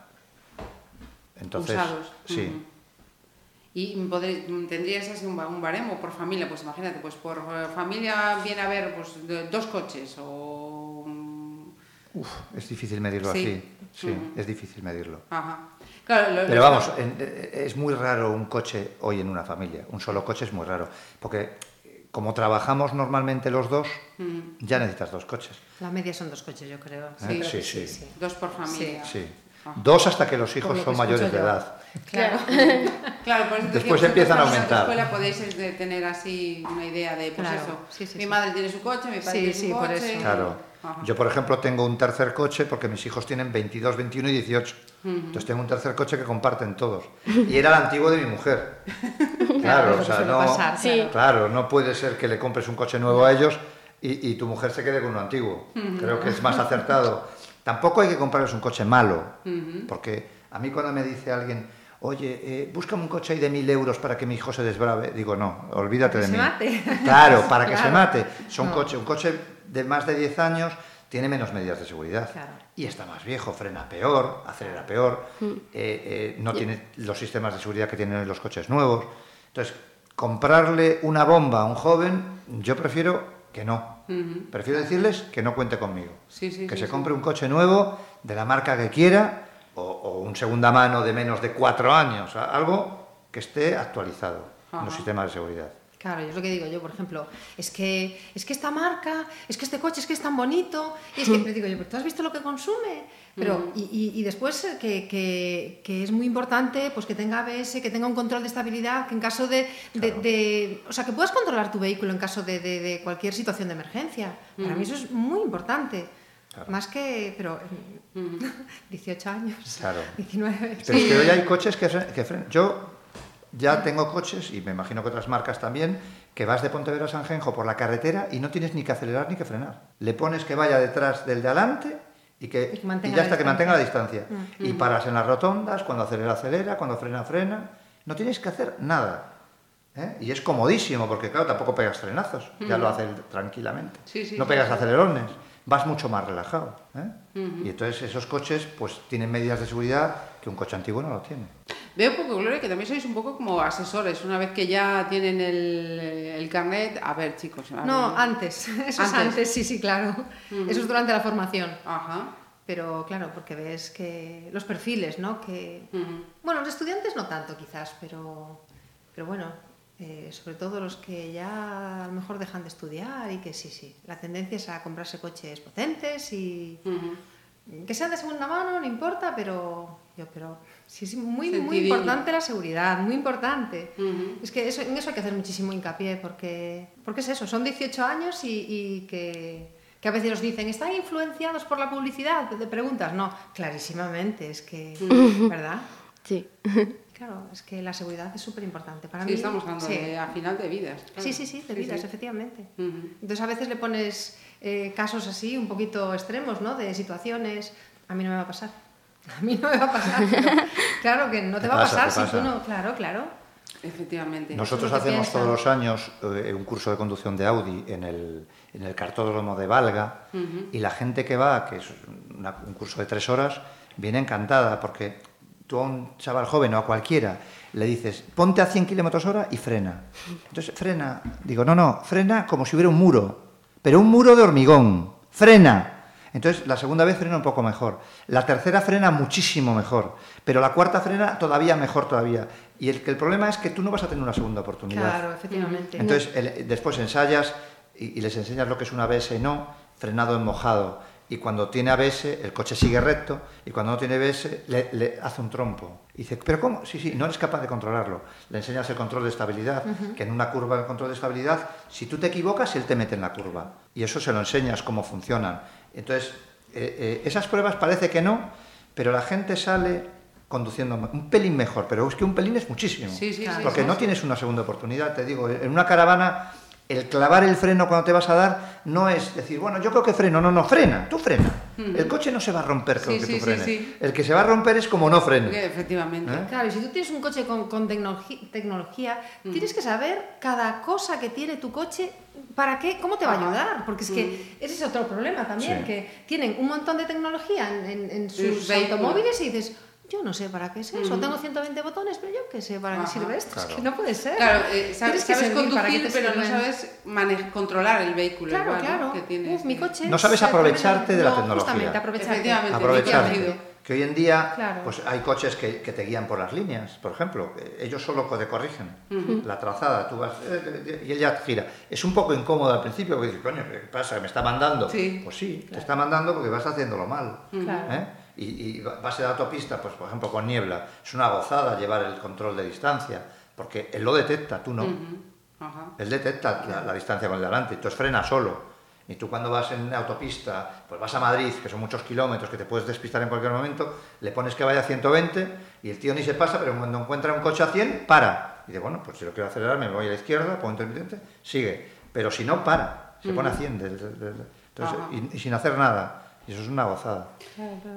Entonces, Usados. sí. ¿Y podré- tendrías así un, ba- un baremo por familia? Pues imagínate, pues por eh, familia viene a ver pues, dos coches o... mm, Uf, es difícil medirlo Sí. así. Sí, Ujú. es difícil medirlo. Ajá. Claro, lo- Pero lo- vamos, en- eh, es muy raro un coche hoy en una familia. Un solo coche es muy raro. Porque como trabajamos normalmente los dos, ya necesitas dos coches. La media son dos coches, yo creo. Sí, creo sí, que sí. Dos por familia. Sí. Ajá. Dos hasta que los hijos lo son mayores de yo. edad. Claro. Claro, por eso Después decía, empiezan a vosotros en aumentar. la escuela podéis de tener así una idea de, pues Claro, eso, sí, sí, mi sí. madre tiene su coche, mi padre Sí, tiene su por coche. eso. Claro. Ajá. Yo, por ejemplo, tengo un tercer coche porque mis hijos tienen 22, 21 y 18. Entonces tengo un tercer coche que comparten todos. Y era el antiguo de mi mujer. Claro, es o sea, no, pasar, Sí. claro. claro, no puede ser que le compres un coche nuevo a ellos y, y tu mujer se quede con uno antiguo. Creo que es más acertado. Tampoco hay que comprarles un coche malo, porque a mí cuando me dice alguien, oye, eh, búscame un coche ahí de mil euros para que mi hijo se desbrave, digo, no, olvídate de mí. mate. Claro, para que se mate. Son No. coche, un coche de más de 10 años tiene menos medidas de seguridad. Claro. Y está más viejo, frena peor, acelera peor, eh, eh, no tiene los sistemas de seguridad que tienen los coches nuevos. Entonces, comprarle una bomba a un joven, yo prefiero que no. Prefiero decirles que no cuente conmigo. Sí, sí, que sí, se compre un coche nuevo de la marca que quiera o, o un segunda mano de menos de cuatro años, algo que esté actualizado en los sistemas de seguridad. Claro, yo es lo que digo yo, por ejemplo, es que, es que esta marca, es que este coche es que es tan bonito, y es que le digo yo, pero tú has visto lo que consume, pero y, y- y después eh, que, que- que es muy importante pues que tenga ABS, que tenga un control de estabilidad, que en caso de, de- Claro. de- o sea, que puedas controlar tu vehículo en caso de, de- cualquier situación de emergencia. Para mí eso es muy importante. Claro. Más que, pero 18 años, Claro. 19. Pero es que hoy hay coches que, que frenan. Yo ya tengo coches, y me imagino que otras marcas también, que vas de Pontevedra a Sanjenjo por la carretera y no tienes ni que acelerar ni que frenar. Le pones que vaya detrás del de adelante y, que, Y ya la está, que mantenga la distancia. Y paras en las rotondas, cuando acelera, acelera, cuando frena, frena. No tienes que hacer nada. ¿eh? Y es comodísimo, porque claro, tampoco pegas frenazos, ya lo hace él tranquilamente. Sí, sí, no pegas sí. acelerones, vas mucho más relajado. ¿eh? Y entonces esos coches pues tienen medidas de seguridad que un coche antiguo no lo tiene. Veo poco, Gloria, que también sois un poco como asesores. Una vez que ya tienen el, el carnet, a ver, chicos. a No, ver. antes, eso es Antes. antes, sí, sí, claro. Eso es durante la formación. Ajá. Pero claro, porque ves que los perfiles, ¿no? Que, bueno, los estudiantes no tanto quizás, pero, pero bueno, eh, sobre todo los que ya a lo mejor dejan de estudiar y que sí, sí, la tendencia es a comprarse coches potentes y que sean de segunda mano, no importa, pero yo, pero sí es muy, muy importante la seguridad, muy importante. Es que eso, en eso hay que hacer muchísimo hincapié, porque, porque es eso, son 18 años y, y que, que a veces nos dicen, ¿están influenciados por la publicidad? Te preguntas, no, clarísimamente, es que, ¿verdad? Sí. Claro, es que la seguridad es súper importante para Sí, mí. estamos hablando sí. de a final de vidas. claro. Sí, sí, sí, de vidas, efectivamente. Entonces a veces le pones eh, casos así, un poquito extremos, ¿no? De situaciones. A mí no me va a pasar. A mí no me va a pasar. pero claro que no te Te va a pasa, pasar si pasa. tú no. Claro, claro. Efectivamente. Nosotros hacemos todos los años eh, un curso de conducción de Audi en el, en el cartódromo de Valga y la gente que va, que es una- un curso de tres horas, viene encantada porque tú a un chaval joven o a cualquiera le dices, ponte a 100 kilómetros hora y frena. Entonces frena, digo, no, no, frena como si hubiera un muro, pero un muro de hormigón, frena. Entonces, la segunda vez frena un poco mejor. La tercera frena muchísimo mejor. Pero la cuarta frena todavía mejor todavía. Y el, el problema es que tú no vas a tener una segunda oportunidad. Claro, efectivamente. Entonces, el- después ensayas y, y les enseñas lo que es un ABS y no, frenado en mojado. Y cuando tiene ABS, el coche sigue recto, y cuando no tiene ABS, le, le hace un trompo. Y dice, ¿pero cómo? Sí, sí, no eres capaz de controlarlo. Le enseñas el control de estabilidad, que en una curva el control de estabilidad, si tú te equivocas, él te mete en la curva. Y eso se lo enseñas cómo funcionan. Entonces, eh, eh, esas pruebas parece que no, pero la gente sale conduciendo un pelín mejor, pero es que un pelín es muchísimo. Sí, sí, sí, porque sí, no tienes una segunda oportunidad, te digo, en una caravana el clavar el freno cuando te vas a dar no es decir, bueno, yo creo que freno, no, no, frena, tú frena. El coche no se va a romper con Sí, que sí, tú sí, frenes. sí. El que se va a romper es como no frene. Que Efectivamente. ¿Eh? Claro, y si tú tienes un coche con, tecnología, tienes que saber cada cosa que tiene tu coche, para qué, cómo te va a ayudar, porque es que ese es otro problema también, Sí. que tienen un montón de tecnología en, en- en sus automóviles y dices, yo no sé para qué es eso. Tengo 120 botones, pero yo qué sé para qué sirve esto. Es que no puede ser. Claro, eh, sabes, sabes conducir, pero no sabes controlar el vehículo. Claro, igual, claro. ¿no? Que tienes, Uf, mi coche. No sabes aprovecharte de la no, tecnología. Justamente, aprovecharte. Efectivamente. aprovecharte. Que hoy en día Claro. pues hay coches que, que te guían por las líneas, por ejemplo. Eh, Ellos solo te corrigen la trazada. Tú vas eh, y él ya gira. Es un poco incómodo al principio porque dices, coño, ¿qué pasa? ¿Me está mandando? Sí. Pues sí, te está mandando porque vas haciéndolo mal. Claro. ¿eh? Y, y vas en la autopista, pues por ejemplo con niebla, es una gozada llevar el control de distancia, porque él lo detecta, tú no. Ajá. Él detecta la, la distancia con el delante, entonces frena solo. Y tú cuando vas en autopista, pues vas a Madrid, que son muchos kilómetros, que te puedes despistar en cualquier momento, le pones que vaya a 120 y el tío ni se pasa, pero cuando encuentra un coche a 100, para. Y dice, bueno, pues si lo quiero acelerar, me voy a la izquierda, pongo intermitente, sigue. Pero si no, para. Se pone a 100. de- de- de- de- entonces, y, y sin hacer nada. Y eso es una gozada.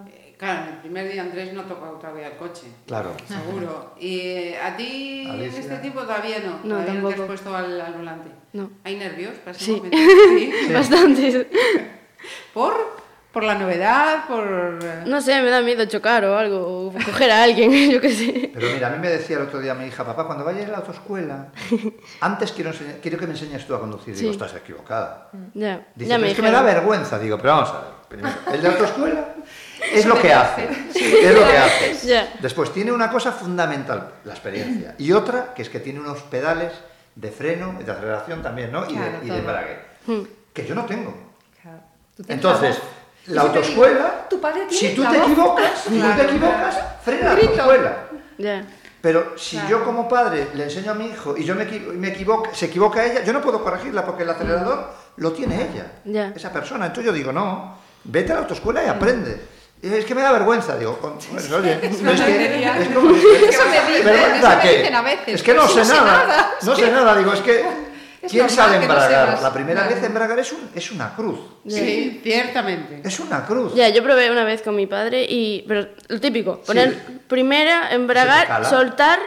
Eh, Claro, en el primer día Andrés no tocó todavía el coche. Claro. Seguro. ¿Y eh, a ti en Alicia. este tipo todavía no? No, todavía no te has tampoco. puesto al, al volante. No. ¿Hay nervios para ese Sí. momento? Sí. Bastante. ¿Por? ¿Por la novedad? ¿Por...? eh, No sé, me da miedo chocar o algo, o coger a alguien, yo qué sé. Pero mira, a mí me decía el otro día mi hija, papá, cuando vayas a la autoescuela, antes quiero, enseñar- quiero que me enseñes tú a conducir. Digo, Sí. estás equivocada. Ya, Dice, ya "Pero me es que me da vergüenza. Digo, pero vamos a ver. Primero, el de autoescuela es lo que hace. Es lo que hace. Después tiene una cosa fundamental, la experiencia. Y otra, que es que tiene unos pedales de freno, de aceleración también, ¿no? Y Claro, de, y de todo. embrague. Que yo no tengo. Claro. Entonces, la autoescuela, tu padre tiene si tú te equivocas, si tú te equivocas, frena la autoescuela. Pero si yo como padre le enseño a mi hijo y yo me, me equivoco, se equivoca ella, yo no puedo corregirla porque el acelerador lo tiene ella, esa persona. Entonces yo digo, no, vete a la autoescuela y aprende. Y es que me da vergüenza, digo, con- bueno, oye, no es que, es como, Eso me dicen, vergüenza eso me que- dicen a veces. es que no sé nada, no sé nada, digo, es que, ¿quién sabe que no embragar? sepas. La primera Claro. vez embragar es, un- es una cruz, Sí, ciertamente. es una cruz. Ya, yo probé una vez con mi padre y. Pero lo típico, poner primera, embragar, soltar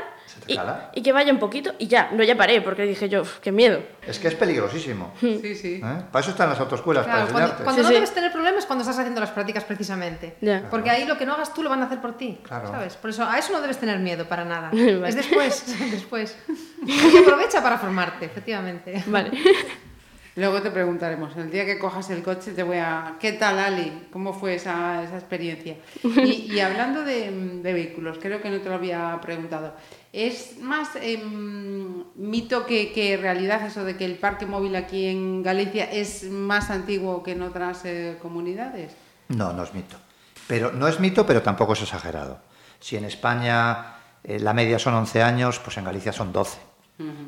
te y, cala. y que vaya un poquito y ya. No, ya paré porque dije yo, "Uf, qué miedo. Es que es peligrosísimo. Sí, sí. ¿eh? Para eso están las autoescuelas, Claro, para cuando, enseñarte. cuando Sí, no sí. debes tener problemas es cuando estás haciendo las prácticas precisamente. Ya. Porque ahí lo que no hagas tú lo van a hacer por ti. Claro. ¿Sabes? Por eso a eso no debes tener miedo para nada. Vale. Es después, después. Y aprovecha para formarte, efectivamente. Vale. Luego te preguntaremos, el día que cojas el coche te voy a... ¿Qué tal, Ali? ¿Cómo fue esa, esa experiencia? Y, y hablando de, de vehículos, creo que no te lo había preguntado. ¿Es más em, mito que, que realidad eso de que el parque móvil aquí en Galicia es más antiguo que en otras eh, comunidades? No, no es mito. Pero no es mito, pero tampoco es exagerado. Si en España eh, la media son 11 años, pues en Galicia son 12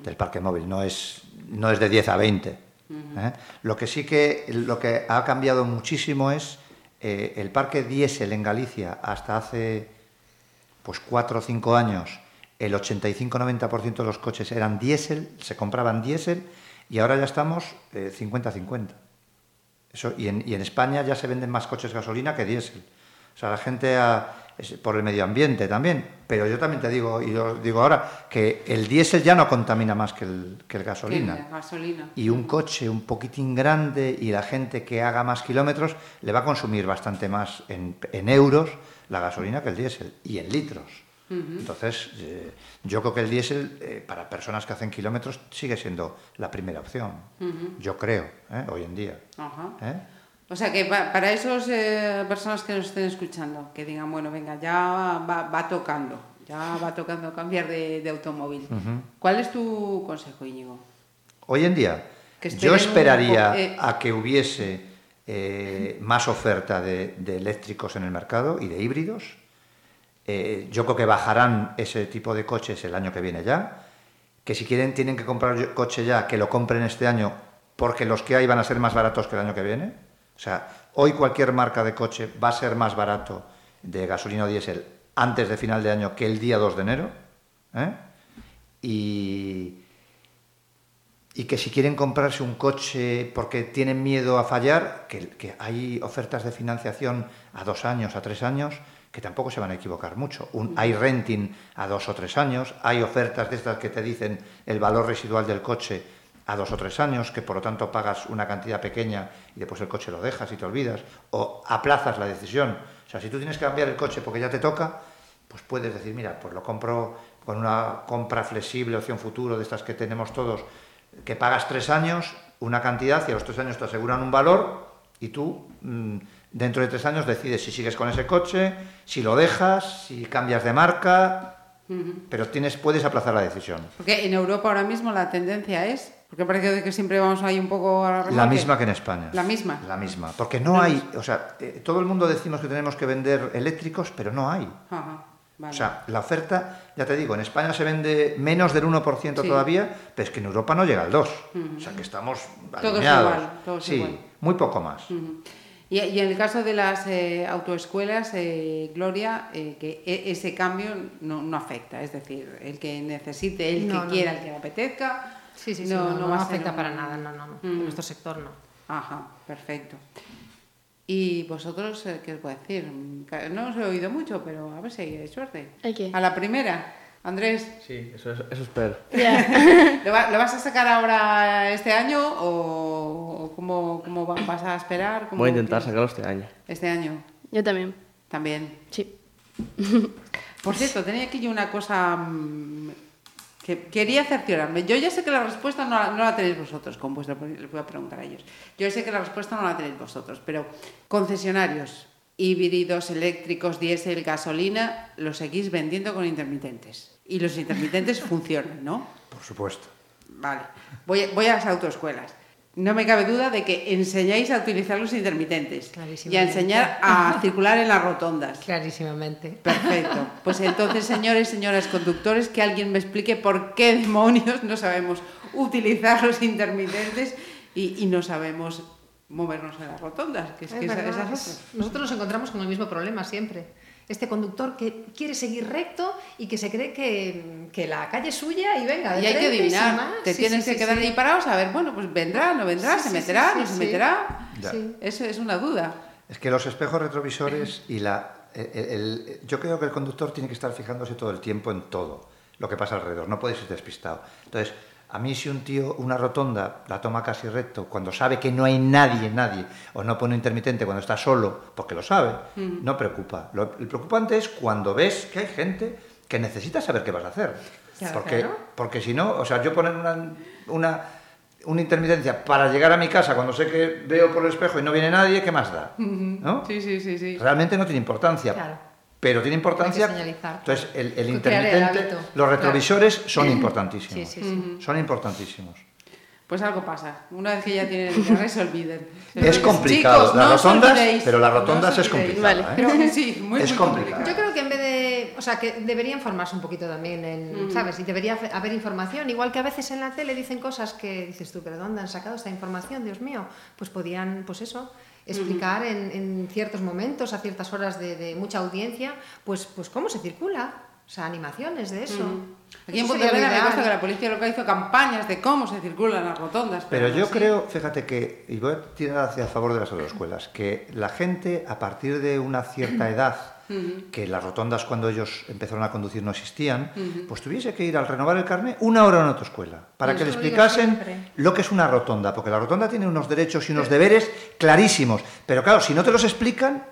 del parque móvil. No es, no es de 10 a 20. ¿Eh? Lo que sí que lo que ha cambiado muchísimo es eh, el parque diésel en Galicia hasta hace pues 4 o 5 años. El 85-90% de los coches eran diésel, se compraban diésel y ahora ya estamos eh, 50-50. Eso, y, y en España ya se venden más coches gasolina que diésel. O sea, la gente ha- es por el medio ambiente también. Pero yo también te digo, y yo digo ahora, que el diésel ya no contamina más que el, que el Que gasolina. la gasolina. Y un coche un poquitín grande y la gente que haga más kilómetros le va a consumir bastante más en, en euros la gasolina que el diésel y en litros. Entonces, eh, yo creo que el diésel eh, para personas que hacen kilómetros sigue siendo la primera opción. Yo creo, ¿eh? hoy en día. ¿eh? O sea que pa- para esas personas que nos estén escuchando, que digan, bueno, venga, ya va, va tocando, ya va tocando cambiar de, de automóvil. ¿Cuál es tu consejo, Íñigo? Hoy en día, yo esperaría eh. a que hubiese eh, más oferta de, de eléctricos en el mercado y de híbridos. Eh, yo creo que bajarán ese tipo de coches el año que viene ya. Que si quieren tienen que comprar coche ya, que lo compren este año, porque los que hay van a ser más baratos que el año que viene. O sea, hoy cualquier marca de coche va a ser más barato de gasolina o diésel antes de final de año que el día 2 de enero. ¿eh? Y, que si quieren comprarse un coche porque tienen miedo a fallar, que, hay ofertas de financiación a dos años, a tres años, que tampoco se van a equivocar mucho. Hay renting a dos o tres años, hay ofertas de estas que te dicen el valor residual del coche a dos o tres años, que por lo tanto pagas una cantidad pequeña y después el coche lo dejas y te olvidas, o aplazas la decisión. O sea, si tú tienes que cambiar el coche porque ya te toca, pues puedes decir, mira, pues lo compro con una compra flexible, opción futuro, de estas que tenemos todos, que pagas tres años, una cantidad y a los tres años te aseguran un valor y tú mm, dentro de tres años decides si sigues con ese coche, si lo dejas, si cambias de marca, pero tienes, puedes aplazar la decisión. Porque en Europa ahora mismo la tendencia es, porque parece que siempre vamos ahí un poco a la La misma que en España. La misma. La misma. Porque no hay, o sea, eh, todo el mundo decimos que tenemos que vender eléctricos, pero no hay. Ajá, vale. O sea, la oferta, ya te digo, en España se vende menos del 1% Sí. todavía, pero es que en Europa no llega al 2%. O sea, que estamos Todos igual, todos sí, igual. muy poco más. Y, y en el caso de las eh, autoescuelas, eh, Gloria, eh, que e- ese cambio no, no afecta. Es decir, el que necesite, el No, que no, quiera, no. el que le apetezca. Sí, sí, sí, no, no a afecta un- para nada, no, no, no. Mm. En nuestro sector no. Ajá, perfecto. ¿Y vosotros eh, qué os puedo decir? Ca- No os he oído mucho, pero a ver si hay suerte. ¿Hay qué? A la primera, Andrés, Sí, eso, eso, eso espero. Ya. ¿lo, va- lo vas a sacar ahora este año o, o cómo, cómo va- vas a esperar? ¿Cómo Voy a intentar sacarlo este año. Este año Yo también. también. Sí. Por cierto, tenía aquí yo una cosa mm, que quería cerciorarme. Yo ya sé que la respuesta no la, no la tenéis vosotros, con vuestra, les voy a preguntar a ellos. Yo sé que la respuesta no la tenéis vosotros, pero concesionarios, híbridos, eléctricos, diésel, gasolina, los seguís vendiendo con intermitentes. Y los intermitentes funcionan, ¿no? Por supuesto. Vale. Voy, voy a las autoescuelas. No me cabe duda de que enseñáis a utilizar los intermitentes y a enseñar a circular en las rotondas. Clarísimamente. Perfecto. Pues entonces, señores, señoras conductores, que alguien me explique por qué demonios no sabemos utilizar los intermitentes y, y no sabemos movernos en las rotondas. Que es que Es esa- esa nosotros nos encontramos con el mismo problema siempre. Este conductor que quiere seguir recto y que se cree que, que la calle es suya y venga, de Y hay que adivinar. más. Te Sí, tienes sí, que sí, quedar sí. ahí parados a ver, bueno, pues vendrá, no vendrá, Sí, se sí, meterá, sí, no sí, se sí. meterá. Eso es una duda. Es que los espejos retrovisores y la... el- el- yo creo que el conductor tiene que estar fijándose todo el tiempo en todo lo que pasa alrededor. No puede ser despistado. Entonces, a mí si un tío una rotonda la toma casi recto, cuando sabe que no hay nadie, nadie, o no pone intermitente cuando está solo, porque lo sabe, no preocupa. Lo, el preocupante es cuando ves que hay gente que necesita saber qué vas a hacer. Claro, porque, claro. porque si no, o sea, yo poner una, una, una intermitencia para llegar a mi casa cuando sé que veo por el espejo y no viene nadie, ¿qué más da? ¿No? Sí, sí, sí, sí. Realmente no tiene importancia. Claro. Pero tiene importancia. Entonces, el, el el intermitente, hábito. los Claro. retrovisores son importantísimos. Sí, sí, sí. Son importantísimos. Pues algo pasa. Una vez que ya tienen el carnet, se olviden. Se Es complicado. Chicos, las no rotondas, pero las No rotondas es olvidéis. complicado. Vale. ¿eh? Sí, muy, Es muy complicado. Yo creo que en vez de, o sea, que deberían formarse un poquito también en, ¿sabes? Y debería haber información, igual que a veces en la tele dicen cosas que dices tú, pero ¿dónde han sacado esta información, Dios mío? Pues podían, pues eso, explicar en, en ciertos momentos, a ciertas horas de, de mucha audiencia, pues, pues cómo se circula, o sea, animaciones de eso. Aquí en Pontevedra me que la policía local hizo campañas de cómo se circulan las rotondas. Pero yo creo, fíjate que, y voy a tirar hacia a favor de las autoescuelas, que la gente a partir de una cierta edad, que las rotondas cuando ellos empezaron a conducir no existían, pues tuviese que ir al renovar el carnet una hora en autoescuela, para que le explicasen siempre. lo que es una rotonda, porque la rotonda tiene unos derechos y unos deberes clarísimos, pero claro, si no te los explican,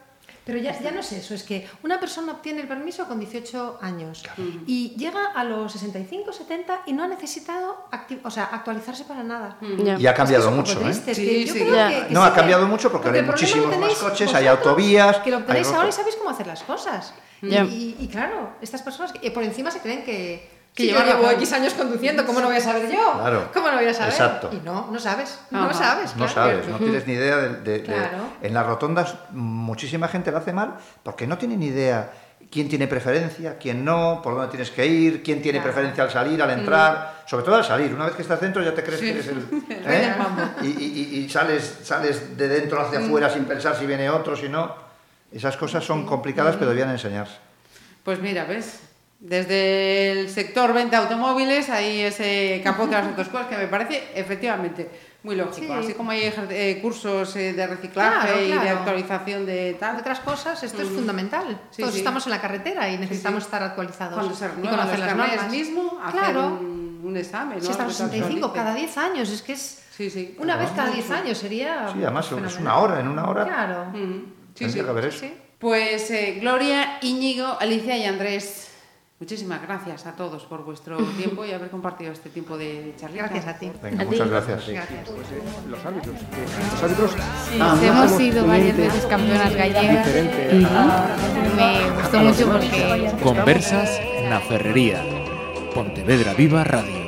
Pero ya, ya no es eso, es que una persona obtiene el permiso con 18 años y llega a los 65, 70 y no ha necesitado o sea, actualizarse para nada. Y ha cambiado Es que mucho. ¿eh? Sí, yo sí. creo Ya. que- que No, sí ha cambiado mucho porque ahora hay muchísimos más coches, hay autovías, Que lo tenéis ahora y sabéis cómo hacer las cosas. Ya. Y, y claro, estas personas que por encima se creen que... Que si yo llevo razón. X años conduciendo, ¿cómo no voy a saber yo? Claro. ¿Cómo no voy a saber? Exacto. Y no, no sabes, no Ajá. sabes. No claro. sabes, no tienes ni idea de, de- de- Claro. En las rotondas muchísima gente lo hace mal porque no tiene ni idea quién tiene preferencia, quién no, por dónde tienes que ir, quién tiene Claro. preferencia al salir, al entrar, sobre todo al salir. Una vez que estás dentro ya te crees que eres el... ¿eh? Y, y- y- y sales, sales de dentro hacia afuera sin pensar si viene otro, si no. Esas cosas son complicadas pero debían enseñarse. Pues mira, ¿ves? Desde el sector venta de automóviles, hay ese capó de las autoescuelas que me parece efectivamente muy lógico. Sí. Así como hay eh, cursos eh, de reciclaje Claro, y de claro. actualización de tal. otras cosas, esto es fundamental. Sí, Todos sí. estamos en la carretera y necesitamos sí. estar actualizados Cuando se y conocer los las normas. mismo, hacer claro. un, un examen. ¿no? Si hasta los Que se 65, actualice. cada 10 años, es que es Sí, sí. una vez cada Mucho. 10 años sería. Sí, además es fenomenal. una hora, en una hora Mm. Claro. Sí. que haber eso. Sí. Pues eh, Gloria, Íñigo, Alicia y Andrés, muchísimas gracias a todos por vuestro tiempo y haber compartido este tiempo de charla. Gracias a ti. Venga, A muchas ti. gracias. Gracias. Pues, eh, los árbitros. que los árbitros Sí, hemos sido varias veces campeonas gallegas me gustó mucho porque Conversas na Ferrería. Pontevedra Viva Radio.